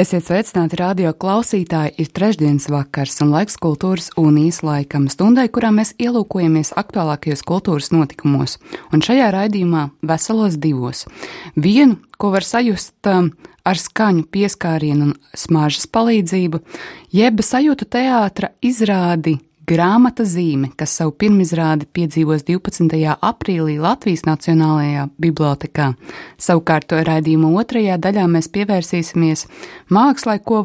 Esiet sveicināti radio klausītāji, ir trešdienas vakars un laiks kultūras unijas laikam, stundai, kurā mēs ielūkojamies aktuālākajos kultūras notikumos, un šajā raidījumā veselos divos. Vienu, ko var sajust um, ar skaņu pieskārienu un smāžas palīdzību, jeb sajūtu teātra izrādi grāmata zīme, kas savu pirmizrādi piedzīvos 12. aprīlī Latvijas Nacionālajā bibliotekā. Savukārt to raidījuma otrajā daļā mēs pievērsīsimies mākslai, ko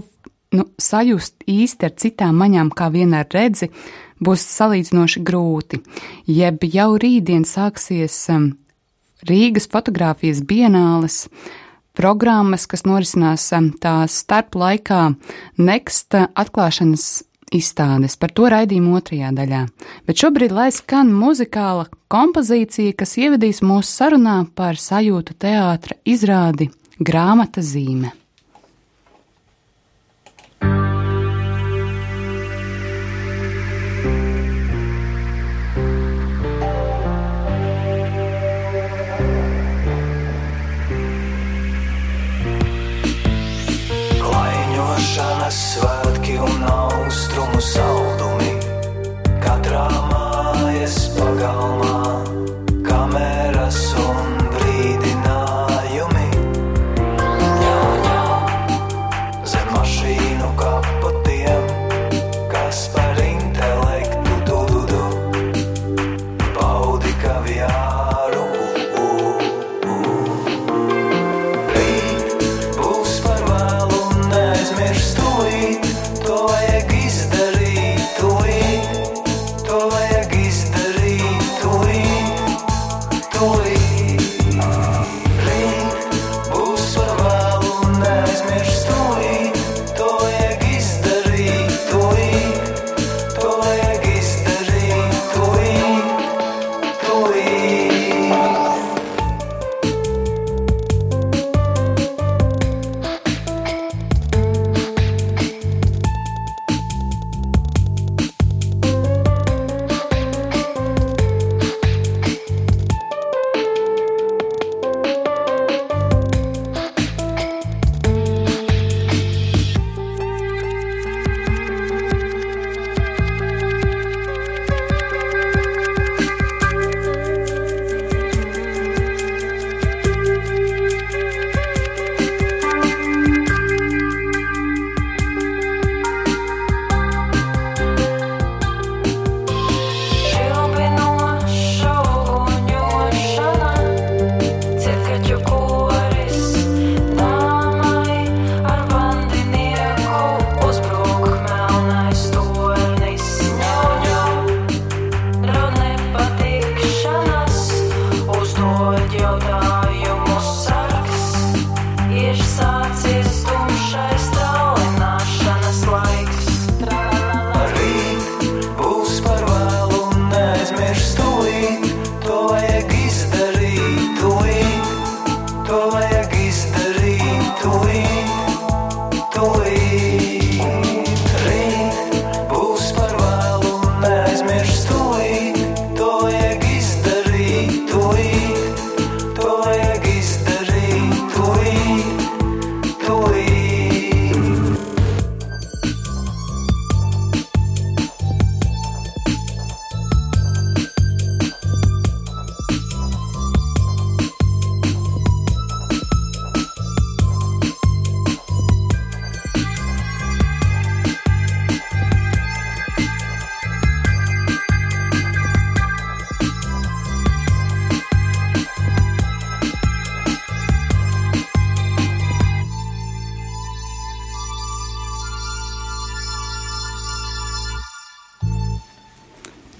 nu, sajust īsti ar citām maņām, kā vien ar redzi, būs salīdzinoši grūti. Jeb jau rītdien sāksies um, Rīgas fotografijas bienāles, programmas, kas norisinās um, tās starp laikā Next atklāšanas izstādes, par to raidījumu otrajā daļā. Bet šobrīd lai skan muzikāla kompozīcija, kas ievedīs mūsu sarunā par sajūtu teātra izrādi grāmata zīme. soul.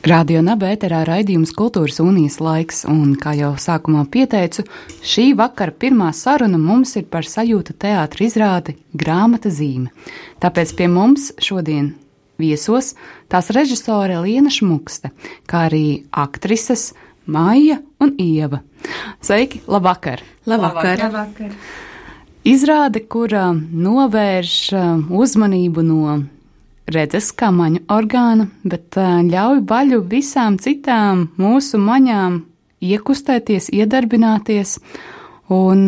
Radio Nabērā raidījums Kultūras unijas laiks, un, kā jau sākumā pieteicu, šī vakara pirmā saruna mums ir par sajūta teātra izrādi Grāmata zīme. Tāpēc pie mums šodien viesos tās režisore Liena Šmukste, kā arī aktrises Maija un Ieva. Sveiki, labvakar! Labvakar! labvakar. Izrāde, kura novērš uzmanību no redzes kā maņu orgāna, bet ļauj vaļu visām citām mūsu maņām iekustēties, iedarbināties un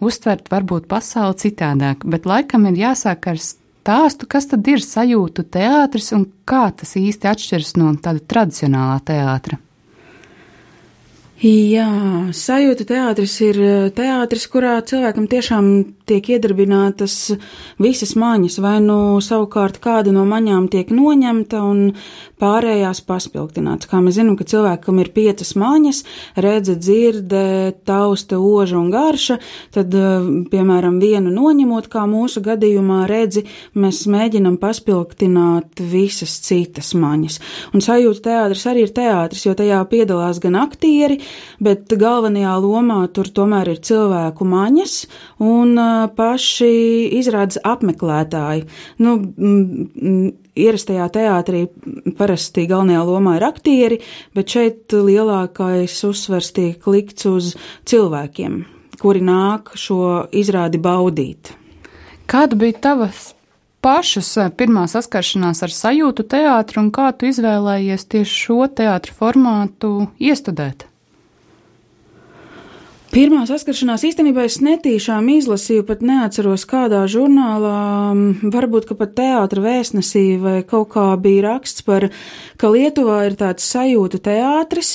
uztvert varbūt pasauli citādāk. Bet laikam ir jāsāk ar stāstu, kas tad ir sajūtu teātris un kā tas īsti atšķiras no tāda tradicionālā teātra. Jā, sajūta teātris ir teātris, kurā cilvēkam tiešām tiek iedarbinātas visas maņas, vai nu savukārt kāda no maņām tiek noņemta un pārējās paspilgtināts. Kā mēs zinām, ka cilvēkam ir piecas maņas - redze, dzirde, tausta, oža un garša, tad, eh, piemēram, vienu noņemot, kā mūsu gadījumā redzi, mēs mēģinam paspilgtināt visas citas maņas. Un sajūta teātris arī ir teātris, jo tajā piedalās gan aktieri, bet galvenajā lomā tur tomēr ir cilvēku maņas un paši izrādes apmeklētāji. Nu, ierastajā teātrī parasti galvenajā lomā ir aktieri, bet šeit lielākais uzsvers tiek likts uz cilvēkiem, kuri nāk šo izrādi baudīt. Kāda bija tavas pašas pirmā saskaršanās ar sajūtu teātru un kā tu izvēlējies tieši šo teātru formātu iestudēt? Pirmā saskaršanās īstenībā es netīšām izlasīju, pat neatceros kādā žurnālā, varbūt, pat teātra vēstnesī vai kaut kā bija raksts par, ka Lietuvā ir tāds sajūta teātris,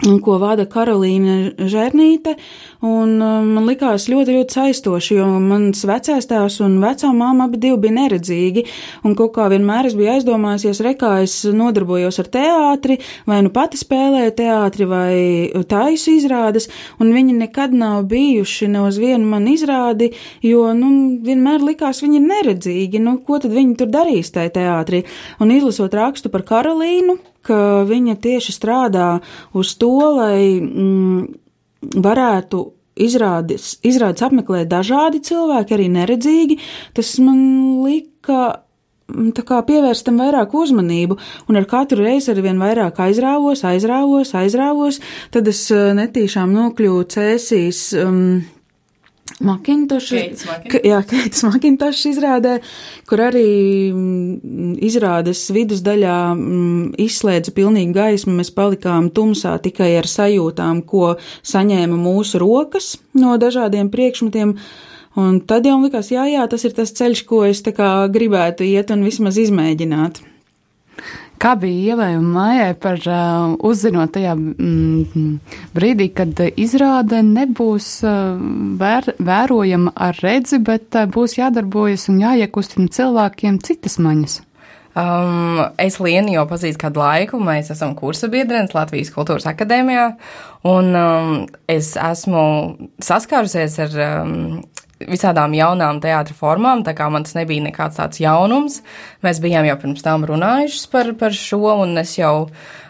ko vada Karolīna Žernīte, un um, man likās ļoti, ļoti saistoši, jo mans vecais tēvs un vecā māma abi divi bija neredzīgi, un kaut kā vienmēr es biju aizdomājusies, rekā es nodarbojos ar teātri, vai nu pati spēlēju teātri, vai taisu izrādes, un viņi nekad nav bijuši ne uz vienu man izrādi, jo, nu, vienmēr likās viņi ir neredzīgi, nu, ko tad viņi tur darīs tajā teātrī, un izlasot rakstu par Karolīnu, ka viņa tieši strādā uz to, lai mm, varētu izrādes, izrādes apmeklēt dažādi cilvēki, arī neredzīgi. Tas man lika mm, tā kā pievērst tam vairāk uzmanību, un ar katru reizi ar vien vairāk aizrāvos, aizrāvos, aizrāvos, tad es eh, netīšām nokļuvu cēsīs. Um, Makintošs. Jā, Keitas Makintošs izrādē, kur arī mm, izrādes vidusdaļā mm, izslēdza pilnīgi gaismu. Mēs palikām tumsā tikai ar sajūtām, ko saņēma mūsu rokas no dažādiem priekšmetiem. Un tad jau likās, jā, jā, tas ir tas ceļš, ko es tā kā gribētu iet un vismaz izmēģināt. Kā bija Ievai un Mājai par uh, uzzinot tajā mm, brīdī, kad izrāde nebūs uh, vēr, vērojama ar redzi, bet uh, būs jādarbojas un jāiekustina cilvēkiem citas maņas? Um, es Lienu jau pazīstu kādu laiku, mēs esam kursa biedrenes Latvijas Kultūras akadēmijā, un um, es esmu saskārusies ar um, visādām jaunām teātra formām, tā kā man tas nebija nekāds tāds jaunums. Mēs bijām jau pirms tam runājuši par, par šo, un es jau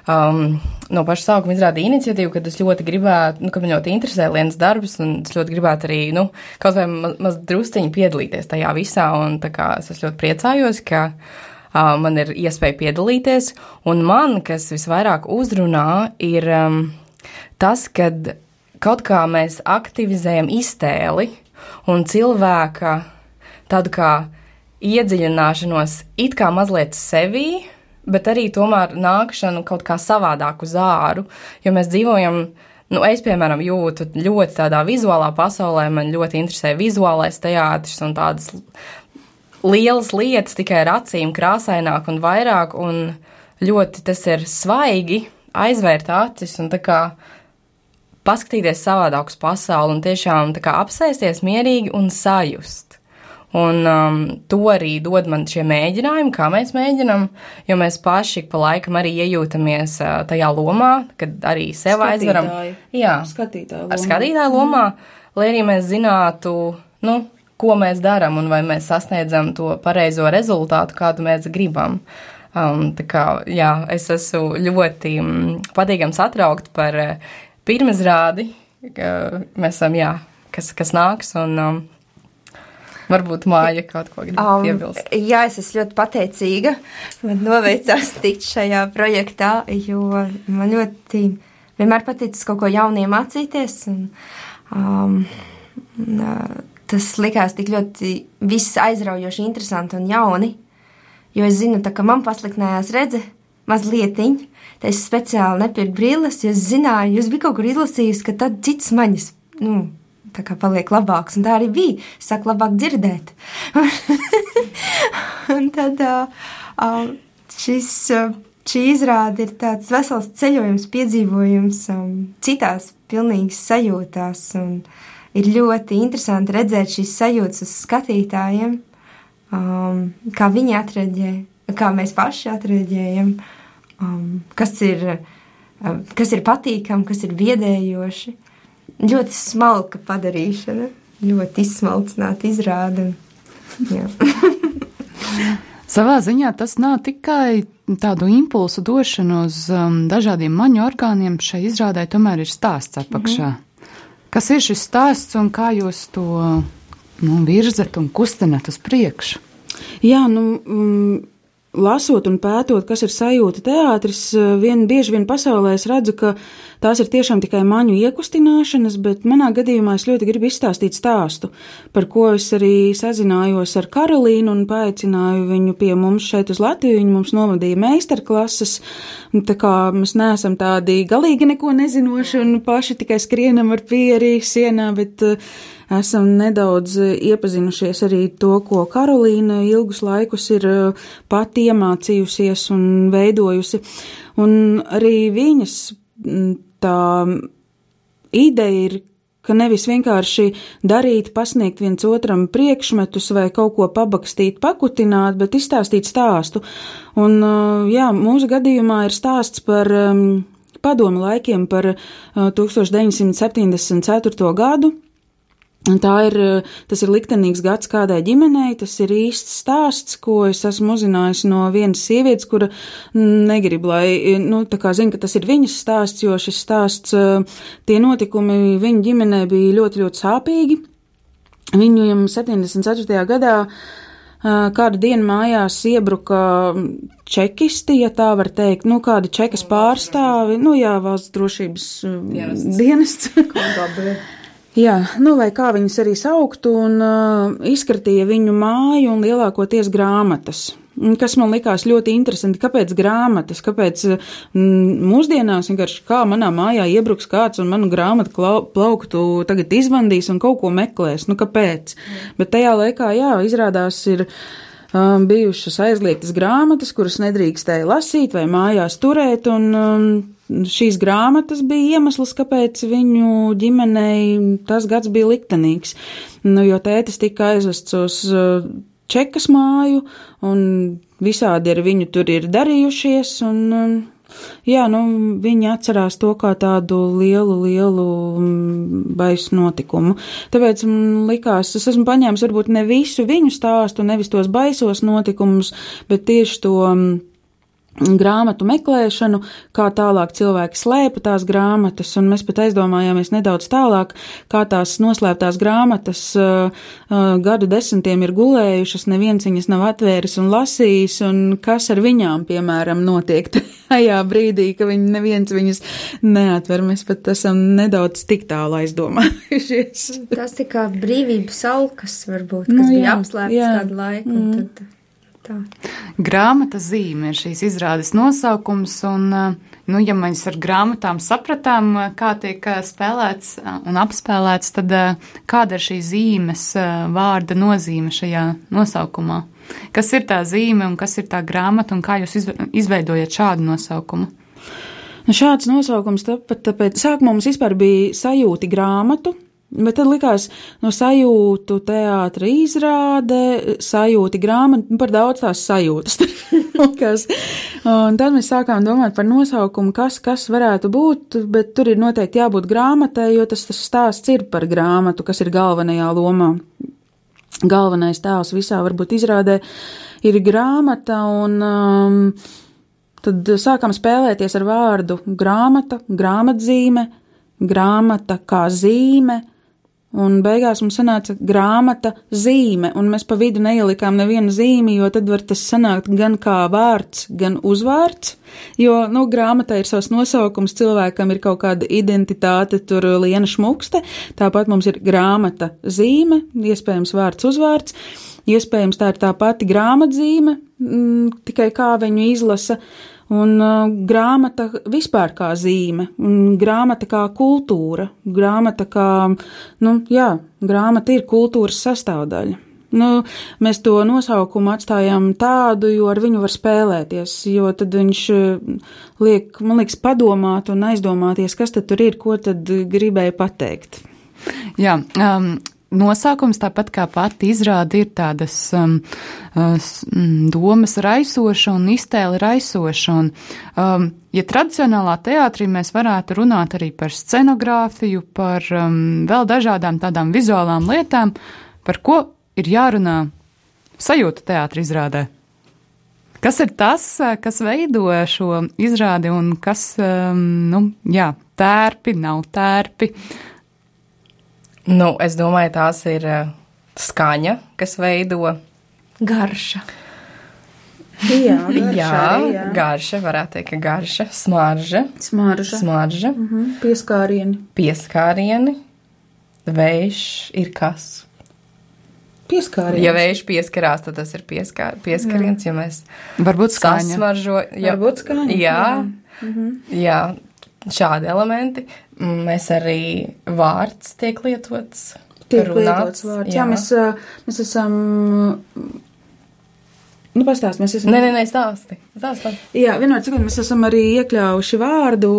um, no paša sākuma izrādīju iniciatīvu, kad es ļoti gribētu, nu, ka man ļoti interesē Lienas darbs, un es ļoti gribētu arī, nu, kaut vai maz, maz drusciņi piedalīties tajā visā, un tā kā es ļoti priecājos, ka uh, man ir iespēja piedalīties, un man, kas visvairāk uzrunā, ir um, tas, kad kaut kā mēs aktivizējam iztēli, un cilvēka tādu kā iedziļināšanos it kā mazliet sevī, bet arī tomēr nākšanu kaut kā savādāk uz āru, jo mēs dzīvojam. Nu, es, piemēram, jūtu ļoti tādā vizuālā pasaulē, man ļoti interesē vizuālais teātris un tādas lielas lietas tikai ar acīm, krāsaināk un vairāk, un ļoti tas ir svaigi aizvērt acis un tā kā paskatīties savādāk uz pasauli un tiešām kā, apsēsties mierīgi un sajust. Un um, to arī dod man šie mēģinājumi, kā mēs mēģinām, jo mēs paši pa laikam arī iejūtamies uh, tajā lomā, kad arī sev aizveram. Jā, skatītāju lomā. Ar skatītāju lomā, lai arī mēs zinātu, nu, ko mēs darām un vai mēs sasniedzam to pareizo rezultātu, kādu mēs gribam. Um, tā kā, jā, es esmu ļoti um, patīkams atraukt par uh, pirmizrādi, ka mēs esam, jā, kas, kas nāks, un um, Varbūt māja kaut ko grib um, piebilst. Jā, es esmu ļoti pateicīga. Man noveicās tikt šajā projektā, jo man ļoti vienmēr paticis kaut ko jaunu iemācīties. Un, um, tas likās tik ļoti viss aizraujoši, interesanti un jauni. Jo es zinu, ka man pasliktinājās redze mazliet. Es speciāli nepirku brīles, jo es zināju, jūs bijat kaut kur izlasījusi, ka tad cits maņas. Nu, tā kā paliek labāks, un tā arī bija. Sāk labāk dzirdēt. un tad uh, šis, uh, šī izrāde ir tāds vesels ceļojums, piedzīvojums um, citās pilnīgi sajūtās, un ir ļoti interesanti redzēt šīs sajūtas uz skatītājiem, um, kā viņi atreģē, kā mēs paši atreģējam, um, kas ir, um, kas ir patīkam, kas ir biedējoši ļoti smalka padarīšana, ļoti izsmalcināta izrāde. Savā ziņā tas nav tikai tādu impulsu došanu uz um, dažādiem maņu orgāniem, šai izrādē tomēr ir stāsts apakšā. Mm. Kas ir šis stāsts un kā jūs to nu, virzat un kustinat uz priekšu? Jā, nu, mm, lasot un pētot, kas ir sajūta teātris, vien, bieži vien pasaulē es redzu, ka tās ir tiešām tikai maņu iekustināšanas, bet manā gadījumā es ļoti gribu izstāstīt stāstu, par ko es arī sazinājos ar Karolīnu un paaicināju viņu pie mums šeit uz Latviju. Viņa mums novadīja meistarklases, tā kā mēs neesam tādi galīgi neko nezinoši un paši tikai skrienam ar pieri sienā, bet uh, esam nedaudz iepazinušies arī to, ko Karolīna ilgus laikus ir e, pati iemācījusies un veidojusi. Un arī viņas tā ideja ir, ka nevis vienkārši darīt, pasniegt viens otram priekšmetus vai kaut ko pabakstīt, pakutināt, bet izstāstīt stāstu. Un, e, jā, mūsu gadījumā ir stāsts par padomu laikiem par 1974. gadu Tā ir, tas ir liktenīgs gads kādai ģimenei, tas ir īsts stāsts, ko es esmu uzzinājis no vienas sievietes, kura negrib, lai, nu, tā kā zina, ka tas ir viņas stāsts, jo šis stāsts, tie notikumi viņa ģimenē bija ļoti, ļoti sāpīgi. Viņu 74. gadā kādu dienu mājās iebruka čekisti, ja tā var teikt, nu, kādi čekas pārstāvi, nu, jā, valsts drošības dienests. Jā, nu, lai kā viņus arī sauktu, un uh, izskatīja viņu māju un lielākoties grāmatas. Kas man likās ļoti interesanti, kāpēc grāmatas, kāpēc mm, mūsdienās vienkārši kā manā mājā iebruks kāds un manu grāmatu plauktu tagad izvandīs un kaut ko meklēs, nu kāpēc? Mm. Bet tajā laikā, jā, izrādās ir um, bijušas aizliegtas grāmatas, kuras nedrīkstēja lasīt vai mājās turēt, un um, šīs grāmatas bija iemesls, kāpēc viņu ģimenei tas gads bija liktenīgs. Nu, jo tētis tika aizvests uz uh, čekas māju, un visādi ar viņu tur ir darījušies, un, um, jā, nu, viņi atcerās to kā tādu lielu, lielu mm, baisu notikumu. Tāpēc man likās, es esmu paņēmis varbūt ne visu viņu stāstu, nevis tos baisos notikumus, bet tieši to mm, grāmatu meklēšanu, kā tālāk cilvēki slēpa tās grāmatas, un mēs pat aizdomājāmies nedaudz tālāk, kā tās noslēptās grāmatas uh, uh, gadu desmitiem ir gulējušas, neviens viņas nav atvēris un lasījis, un kas ar viņām, piemēram, notiek tajā brīdī, ka viņi neviens viņas neatver. Mēs pat esam nedaudz tik tālu aizdomājušies. Tas tā kā brīvības alkas varbūt, kas nu, jā, bija apslēpts kādu laiku. Mm. Tad tā. Grāmata zīme ir šīs izrādes nosaukums, un, eh, nu, ja mēs ar grāmatām sapratām, eh, kā tiek eh, spēlēts un apspēlēts, tad kāda ir šī zīmes vārda nozīme šajā nosaukumā? Kas ir tā zīme un kas ir tā grāmata, un kā jūs izveidojat šādu nosaukumu? Nu, šāds nosaukums tāpēc, tāpēc sākumā mums vispār bija sajūti grāmatu, Bet tad likās, no sajūtu teātra izrāde, sajūti grāmatu, nu, par daudz tās sajūtas. un tad mēs sākām domāt par nosaukumu, kas, kas varētu būt, bet tur ir noteikti jābūt grāmatai, jo tas, tas stāsts ir par grāmatu, kas ir galvenajā lomā. Galvenais tēls visā varbūt izrādē ir grāmata, un um, tad sākām spēlēties ar vārdu grāmata, grāmatzīme, grāmata kā zīme, Un beigās mums sanāca grāmata zīme, un mēs pa vidu neielikām nevienu zīmi, jo tad var tas sanākt gan kā vārds, gan uzvārds, jo, nu, grāmatā ir savs nosaukums, cilvēkam ir kaut kāda identitāte, tur liena šmukste, tāpat mums ir grāmata zīme, iespējams vārds uzvārds, iespējams tā ir tā pati grāmatzīme, mm, tikai kā viņu izlasa, Un uh, grāmata vispār kā zīme, un grāmata kā kultūra, grāmata kā, nu, jā, grāmata ir kultūras sastāvdaļa. Nu, mēs to nosaukumu atstājām tādu, jo ar viņu var spēlēties, jo tad viņš uh, liek, man liekas, padomāt un aizdomāties, kas tad tur ir, ko tad gribēja pateikt. Jā, um, nosaukums, tāpat kā pati izrāda, ir tādas um, mm, domas raisoša un iztēle raisoša. Un, um, ja tradicionālā teātrī mēs varētu runāt arī par scenogrāfiju, par um, vēl dažādām tādām vizuālām lietām, par ko ir jārunā sajūta teātra izrādē. Kas ir tas, kas veido šo izrādi un kas, um, nu, jā, tērpi, nav tērpi, uh, Nu, es domāju, tās ir uh, skaņa, kas veido garša. Jā, garša, jā, arī, jā. garša, varētu teikt, ka garša, smarža, smarža, smarža mm -hmm. pieskārieni. pieskārieni, vējš ir kas. Pieskārieni. Ja vējš pieskarās, tad tas ir pieskār, pieskariens, ja mēs Varbūt skaņa. sasmaržo. Jā, Varbūt skaņa, Jā, jā. jā, jā, šādi elementi. Mēs arī vārds tiek lietots. Tiek runāts, lietots vārds. Jā, jā mēs, mēs esam. Nu, pastāst, mēs esam. Nē, nē, nē, stāsti. stāsti. Jā, vienmēr cikot, mēs esam arī iekļāvuši vārdu,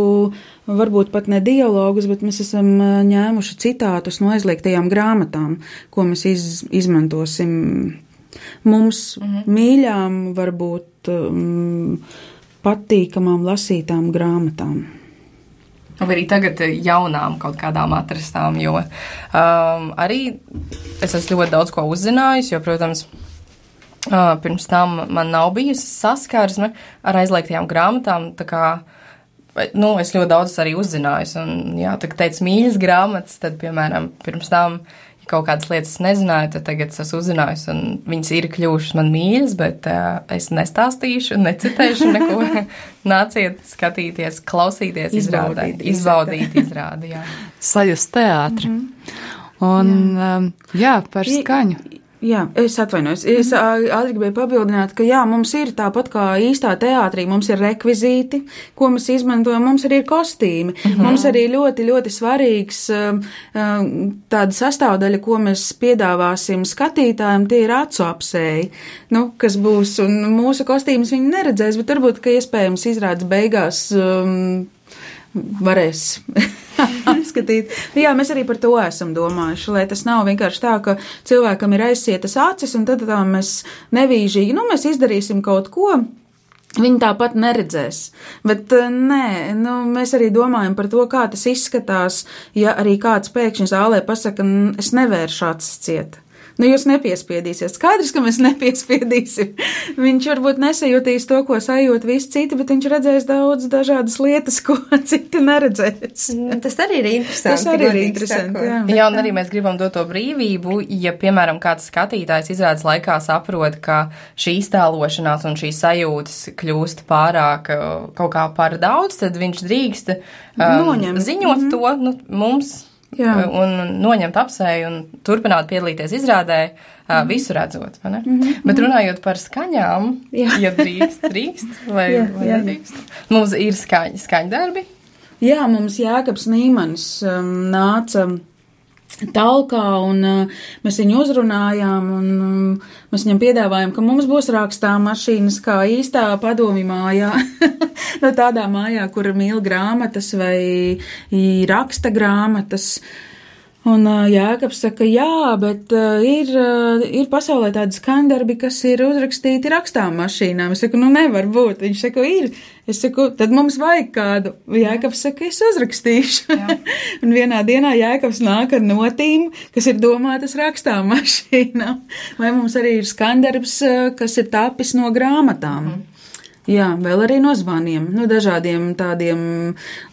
varbūt pat ne dialogus, bet mēs esam ņēmuši citātus no aizliegtajām grāmatām, ko mēs iz, izmantosim mums mm -hmm. mīļām, varbūt um, patīkamām lasītām grāmatām. Vai arī tagad jaunām kaut kādām atrastām, jo um, arī es esmu ļoti daudz ko uzzinājusi, jo, protams, uh, pirms tam man nav bijusi saskarsme ar aizliegtajām grāmatām, tā kā, nu, es ļoti daudz arī uzzinājusi, un, jā, tā kā teica mīļas grāmatas, tad, piemēram, pirms tam kaut kādas lietas nezināju, tad tagad es esmu uzzinājusi, un viņas ir kļuvušas man mīļas, bet uh, es nestāstīšu, necitēšu neko. Nāciet skatīties, klausīties, Izbaudīt, izbaudīt, izrādi, sajust teātri. Mm -hmm. Un, jā. Um, jā, par skaņu. Jā, es atvainojos. Es ātri gribēju papildināt, ka jā, mums ir tāpat kā īstā teātrī, mums ir rekvizīti, ko mēs izmantojam, mums arī ir kostīmi. -hmm. Mums arī ļoti, ļoti svarīgs tāda sastāvdaļa, ko mēs piedāvāsim skatītājiem, tie ir acu apsēji, nu, kas būs, un mūsu kostīmus viņi neredzēs, bet varbūt, ka iespējams izrādes beigās um, varēs apskatīt. Nu, jā, mēs arī par to esam domājuši, lai tas nav vienkārši tā, ka cilvēkam ir aizsietas acis un tad tā mēs nevīžīgi, nu, mēs izdarīsim kaut ko. Viņi tāpat neredzēs. Bet nē, nu, mēs arī domājam par to, kā tas izskatās, ja arī kāds pēkšņi zālē pasaka, es nevēršu acis ciet. Nu, jūs nepiespiedīsiet. Skaidrs, ka mēs nepiespiedīsim. Viņš varbūt nesajūtīs to, ko sajūt visi citi, bet viņš redzēs daudz dažādas lietas, ko citi neredzēs. Nu, tas arī ir interesanti. Tas arī ir interesanti. Jā. Jā, un arī mēs gribam dot to brīvību, ja, piemēram, kāds skatītājs izrādes laikā saprot, ka šī iztēlošanās un šīs sajūtas kļūst pārāk uh, kaut kā par daudz, tad viņš drīkst um, Noņemt. ziņot mm -hmm. to nu, mums. Jā. Un noņemt apsēju un turpināt piedalīties izrādē, uh, visu redzot. Mm -hmm. Bet runājot par skaņām, Jā. ja drīkst, drīkst vai, Jā, vai jā. nedrīkst. Mums ir skaņ, skaņdarbi. Jā, mums Jēkabs Nīmans um, nāca talkā, un uh, mēs viņu uzrunājām, un um, mēs viņam piedāvājām, ka mums būs rakstā mašīnas kā īstā padomi mājā. no tādā mājā, kur mīl grāmatas vai raksta grāmatas. Un uh, Jākaps saka, jā, bet uh, ir, uh, ir pasaulē tādi skandarbi, kas ir uzrakstīti rakstām mašīnām. Es saku, nu nevar būt. Viņš saka, ir. Es saku, tad mums vajag kādu. Jākaps saka, es uzrakstīšu. un vienā dienā Jākaps nāk ar notīm, kas ir domātas rakstām mašīnām. Vai mums arī ir skandarbs, kas ir tapis no grāmatām. Mm. Jā, vēl arī no zvaniem, no dažādiem tādiem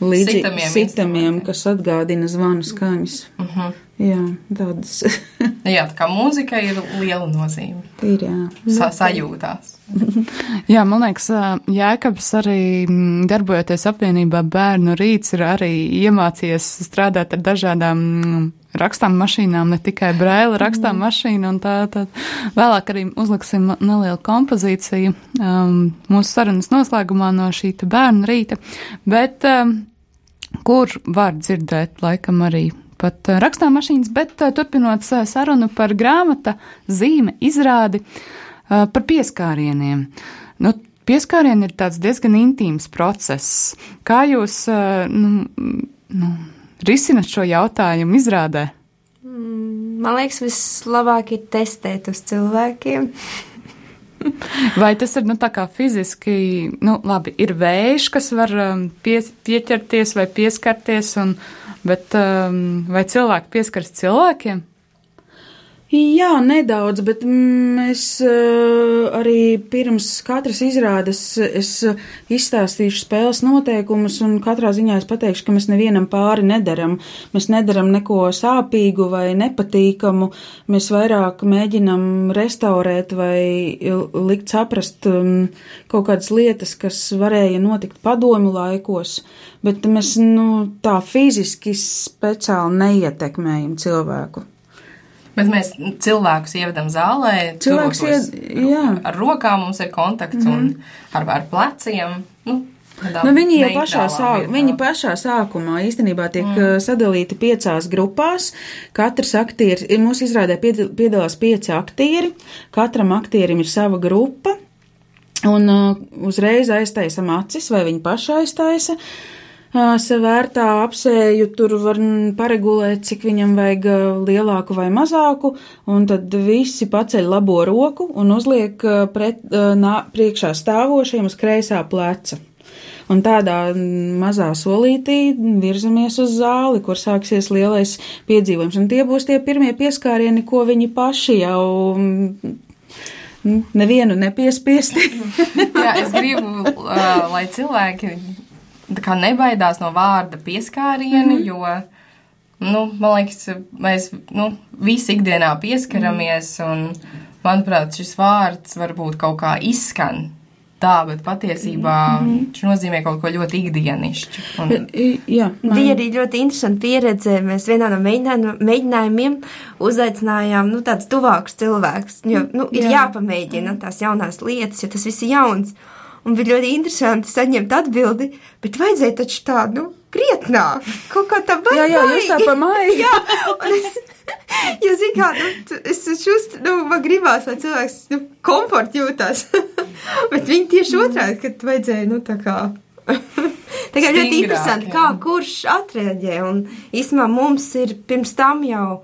līdzīgiem sitamiem, sitamiem kas atgādina zvanu skaņas. Uh mhm. -huh. Jā, tādas. jā, tā kā mūzika ir liela nozīme. Ir, jā. Sa sajūtās. jā, man liekas, Jēkabs arī darbojoties apvienībā bērnu rīts ir arī iemācījies strādāt ar dažādām rakstām mašīnām, ne tikai brēla rakstām mm. mašīna, un tā, tā vēlāk arī uzliksim nelielu kompozīciju um, mūsu sarunas noslēgumā no šī bērnu rīta, bet um, kur var dzirdēt laikam arī pat uh, rakstām mašīnas, bet uh, turpinot uh, sarunu par grāmata, zīme, izrādi par pieskārieniem. Nu, pieskārieni ir tāds diezgan intīms process. Kā jūs, nu, nu, risinat šo jautājumu izrādē? Mm, man liekas, vislabāk ir testēt uz cilvēkiem. Vai tas ir nu, fiziski, nu, labi, ir vējš, kas var pie, pieķerties vai pieskarties, un, bet um, vai cilvēki pieskaras cilvēkiem? Jā, nedaudz, bet mēs uh, arī pirms katras izrādes es izstāstīšu spēles noteikumus, un katrā ziņā es pateikšu, ka mēs nevienam pāri nedaram. Mēs nedaram neko sāpīgu vai nepatīkamu. Mēs vairāk mēģinam restaurēt vai likt saprast um, kaut kādas lietas, kas varēja notikt padomu laikos, bet mēs nu, tā fiziski speciāli neietekmējam cilvēku. Bet mēs cilvēkus ievedam zālē, cilvēks ied, ar rokām mums ir kontakts mm -hmm. un mhm. ar, ar pleciem. Nu, Nu, viņi jau pašā, sāk, viņi pašā sākumā īstenībā tiek mm. sadalīti piecās grupās. Katrs aktieris, mūsu izrādē piedalās pieci aktieri, katram aktierim ir sava grupa, un uh, uzreiz aiztaisam acis, vai viņi paši aiztaisa. Uh, sevērtā apsēju, tur var paregulēt, cik viņam vajag lielāku vai mazāku, un tad visi paceļ labo roku un uzliek pret, nā, priekšā stāvošiem uz kreisā pleca. Un tādā mazā solītī virzamies uz zāli, kur sāksies lielais piedzīvojums. Un tie būs tie pirmie pieskārieni, ko viņi paši jau nevienu nepiespiesti. Jā, es gribu, lai cilvēki nebaidās no vārda pieskārieni, mm -hmm. jo, nu, man liekas, mēs, nu, visi ikdienā pieskaramies, mm -hmm. un, manuprāt, šis vārds varbūt kaut kā izskan tā, bet patiesībā mm -hmm. viņš nozīmē kaut ko ļoti ikdienišķu. Un... Jā, man... Bija arī ļoti interesanti pieredze. Mēs vienā no mēģinājumiem uzaicinājām nu, tādus tuvākus cilvēkus. Jo nu, ir Jā. jāpamēģina tās jaunās lietas, jo tas viss ir jauns. Un bija ļoti interesanti saņemt atbildi, bet vajadzēja taču tādu, nu, krietnāk, kaut kā tā baigi. Jā, jā, jūs tā pa maigi. jā, un es, jo, zin kā, nu, es šust, nu, man gribās, lai cilvēks, nu, komfort jūtās. bet viņi tieši otrādi, kad vajadzēja, nu, tā kā. tā kā ļoti interesanti, jā. kā kurš atreaģē, un īstenībā mums ir pirms tam jau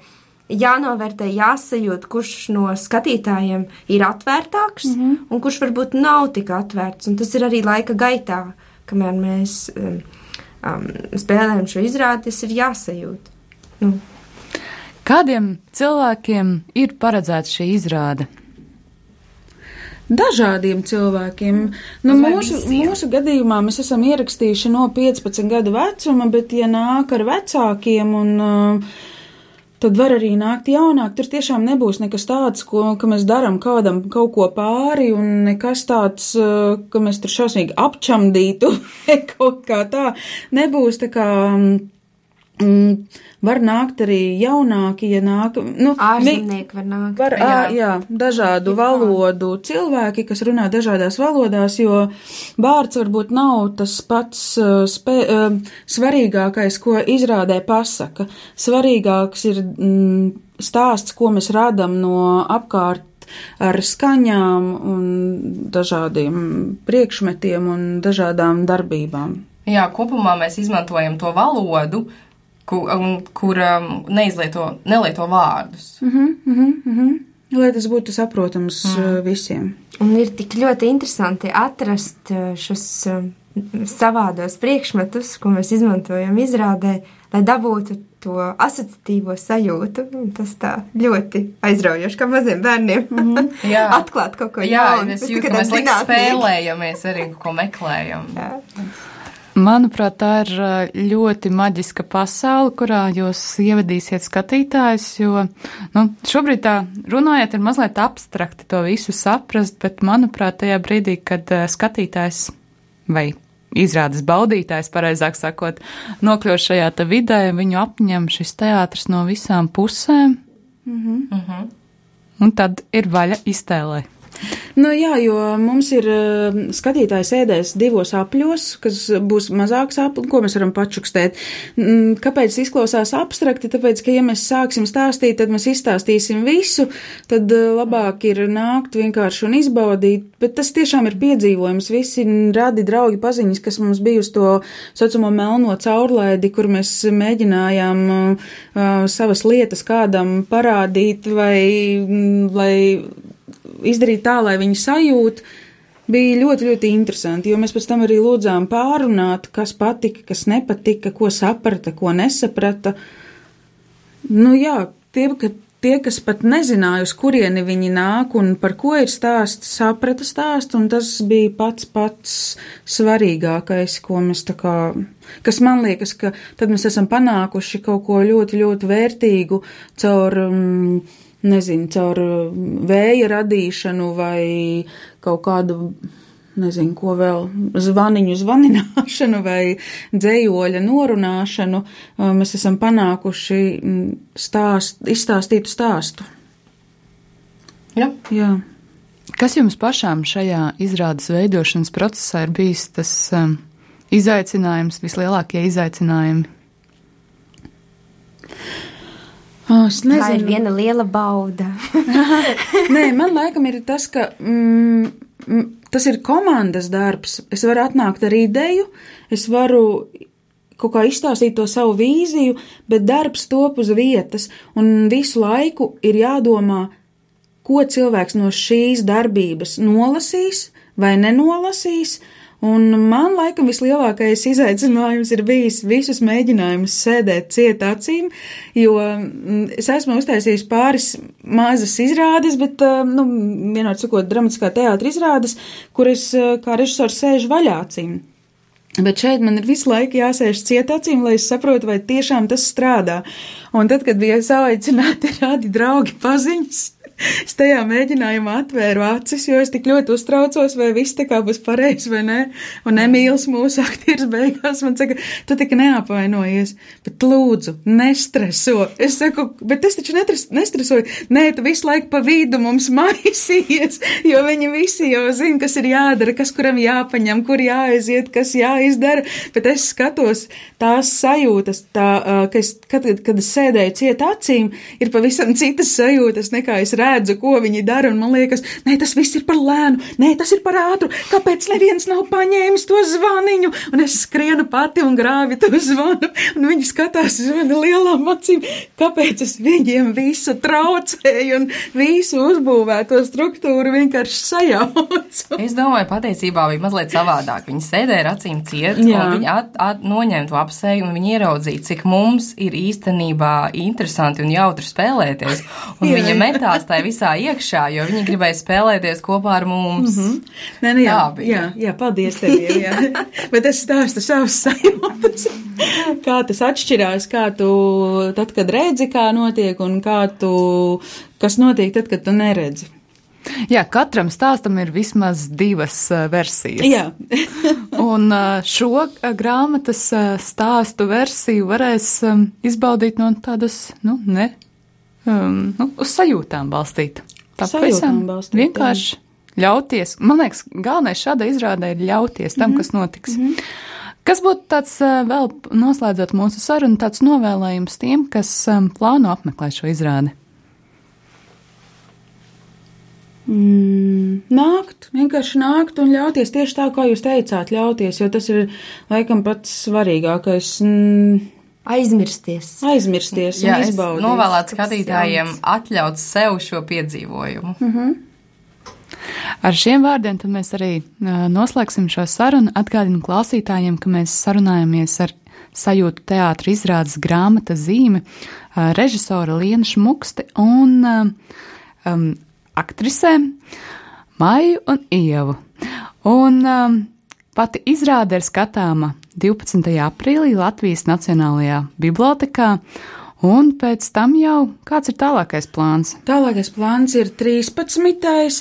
jānovērtē, jāsajūt, kurš no skatītājiem ir atvērtāks mm -hmm. un kurš varbūt nav tik atvērts. Un tas ir arī laika gaitā, kamēr mēs um, um, spēlējam šo izrādi, tas ir jāsajūt. Nu. Kādiem cilvēkiem ir paredzēta šī izrāde? Dažādiem cilvēkiem. Nu, mūsu, mūsu gadījumā mēs esam ierakstījuši no 15 gadu vecuma, bet, ja nāk ar vecākiem un uh, tad var arī nākt jaunāk. Tur tiešām nebūs nekas tāds, ko, ka mēs darām kādam kaut ko pāri, un nekas tāds, eh, ka mēs tur šausmīgi apčamdītu, kaut kā tā. Nebūs tā kā. Mm, var nākt arī jaunāki, ja nāk. Nu, Ārzemnieki var nākt. Var, jā. Ā, jā, dažādu jā. valodu cilvēki, kas runā dažādās valodās, jo vārds varbūt nav tas pats spē, svarīgākais, ko izrādē pasaka. Svarīgāks ir mm, stāsts, ko mēs radam no apkārt ar skaņām un dažādiem priekšmetiem un dažādām darbībām. Jā, kopumā mēs izmantojam to valodu, kur, kur um, neizlieto, nelieto vārdus. Mm -hmm, mm -hmm. Lai tas būtu saprotams mm. visiem. Un ir tik ļoti interesanti atrast šos savādos priekšmetus, ko mēs izmantojam izrādē, lai dabūtu to asociatīvo sajūtu. Tas tā ļoti aizraujoši, kā maziem bērniem. Mm -hmm. Jā. Atklāt kaut ko jā, jaunu. Es jūtu, ka mēs spēlējamies arī, ko meklējam. Jā. Manuprāt, tā ir ļoti maģiska pasaule, kurā jūs ievedīsiet skatītājus, jo nu, šobrīd tā runājot, ir mazliet abstrakti to visu saprast, bet manuprāt, tajā brīdī, kad skatītājs vai izrādes baudītājs, pareizāk sakot, nokļūst šajā vidē, viņu apņem šis teātris no visām pusēm. Mm -hmm. Un tad ir vaļa iztēlē. Nu, jā, jo mums ir uh, skatītājs ēdēs divos apļos, kas būs mazāks aplis, ko mēs varam pačukstēt. Mm, kāpēc izklausās abstrakti? Tāpēc, ka ja mēs sāksim stāstīt, tad mēs izstāstīsim visu, tad uh, labāk ir nākt vienkārši un izbaudīt, bet tas tiešām ir piedzīvojums. Visi radi draugi paziņas, kas mums bija uz to saucamo melno caurlaidi, kur mēs mēģinājām uh, savas lietas kādam parādīt vai, mm, lai izdarīt tā, lai viņi sajūt, bija ļoti, ļoti interesanti, jo mēs pēc tam arī lūdzām pārunāt, kas patika, kas nepatika, ko saprata, ko nesaprata. Nu jā, tie, ka, tie, kas pat nezināja, uz kurieni viņi nāk un par ko ir stāsts, saprata stāstu, un tas bija pats pats svarīgākais, ko mēs tā kā, kas man liekas, ka tad mēs esam panākuši kaut ko ļoti, ļoti vērtīgu caur. Um, nezinu, caur uh, vēja radīšanu vai kaut kādu, nezinu, ko vēl, zvaniņu zvanināšanu vai dzējoļa norunāšanu, uh, mēs esam panākuši mm, stāst, izstāstītu stāstu. Jā. Jā. Kas jums pašām šajā izrādes veidošanas procesā ir bijis tas um, izaicinājums, vislielākie izaicinājumi? Oh, Tā ir viena liela bauda. Nē, man laikam ir tas, ka mm, mm, tas ir komandas darbs. Es varu atnākt ar ideju, es varu kaut kā izstāstīt to savu vīziju, bet darbs top uz vietas, un visu laiku ir jādomā, ko cilvēks no šīs darbības nolasīs vai nenolasīs, uh, Un man laikam vislielākais izaicinājums ir bijis visus mēģinājumus sēdēt ciet acīm, jo mm, es esmu uztaisījis pāris mazas izrādes, bet, nu, vienot sakot, dramatiskā teātra izrādes, kur es kā režisors sēžu vaļā acīm. Bet šeit man ir visu laiku jāsēž cietācīm, lai es saprotu, vai tiešām tas strādā. Un tad, kad bija saicināti rādi draugi paziņas, Es tajā mēģinājumā atvēru acis, jo es tik ļoti uztraucos, vai viss tā kā būs pareizi vai nē. Un Emīls mūsu aktieris beigās man saka, tu tik neapvainojies, bet lūdzu, nestreso. Es saku, bet es taču netres, nestresoju. Nē, tu visu laiku pa vidu mums maisījies, jo viņi visi jau zina, kas ir jādara, kas kuram jāpaņem, kur jāaiziet, kas jāizdara. Bet es skatos tās sajūtas, tā, ka es, kad, kad es sēdēju ciet acīm, ir pavisam citas sajūtas nekā es redzu redzu, ko viņi dara, un man liekas, nē, tas viss ir par lēnu, nē, tas ir par ātru, kāpēc neviens nav paņēmis to zvaniņu, un es skrienu pati un grāvi to zvanu, un viņi skatās uz mani lielām acīm, kāpēc es viņiem visu traucēju un visu uzbūvēto struktūru vienkārši sajaucu. Es domāju, patiesībā bija mazliet savādāk. Viņi sēdēja ar acīm ciet, Jā. un viņi at, at, noņēma to apseju, un viņi ieraudzīja, cik mums ir īstenībā interesanti un jautri spēlēties. Un Jā. viņa metās tajā visā iekšā, jo viņi gribēja spēlēties kopā ar mums. Mm -hmm. Nē, nē, jā, jā, jā, paldies tev, jā. Bet es stāstu savus sajūtas, kā tas atšķirās, kā tu tad, kad redzi, kā notiek, un kā tu, kas notiek tad, kad tu neredzi. Jā, katram stāstam ir vismaz divas uh, versijas. Jā. un uh, šo uh, grāmatas stāstu versiju varēs izbaudīt no tādas, nu, ne um, nu, uz sajūtām balstīt. Tā pavisam vienkārši ļauties. Man liekas, galvenais šāda izrādē ir ļauties tam, mm -hmm. kas notiks. Mm -hmm. Kas būtu tāds uh, vēl noslēdzot mūsu sarunu, tāds novēlējums tiem, kas um, plāno apmeklēt šo izrādi? Mm, nākt, vienkārši nākt un ļauties tieši tā, kā jūs teicāt, ļauties, jo tas ir laikam pats svarīgākais. Mm, aizmirsties. Aizmirsties Jā, izbaudīt. novēlētu Kāds skatītājiem jauns. atļaut sev šo piedzīvojumu. Ar šiem vārdiem tad mēs arī noslēgsim šo sarunu. Atgādinu klausītājiem, ka mēs sarunājamies ar sajūtu teātra izrādes grāmata zīme režisora Lienu Šmuksti un um, aktrisēm Maiju un Ievu. Un um, pati izrāde ir skatāma 12. aprīlī Latvijas Nacionālajā bibliotekā, un pēc tam jau kāds ir tālākais plāns? Tālākais plāns ir 13.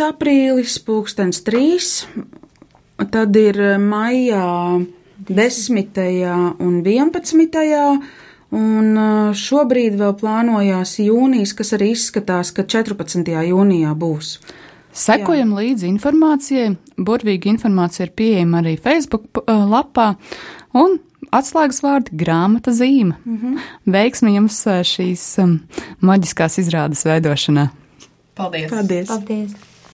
aprīlis, pulkstens 3. Tad ir maijā 10. un 11. Un uh, šobrīd vēl plānojās jūnijas, kas arī izskatās, ka 14. jūnijā būs. Sekojam Jā. līdzi informācijai. Burvīga informācija ir pieejama arī Facebook uh, lapā. Un atslēgas vārdi - grāmata zīme. Mm -hmm. Veiksmi jums uh, šīs um, maģiskās izrādes veidošanā! Paldies! Paldies! Paldies!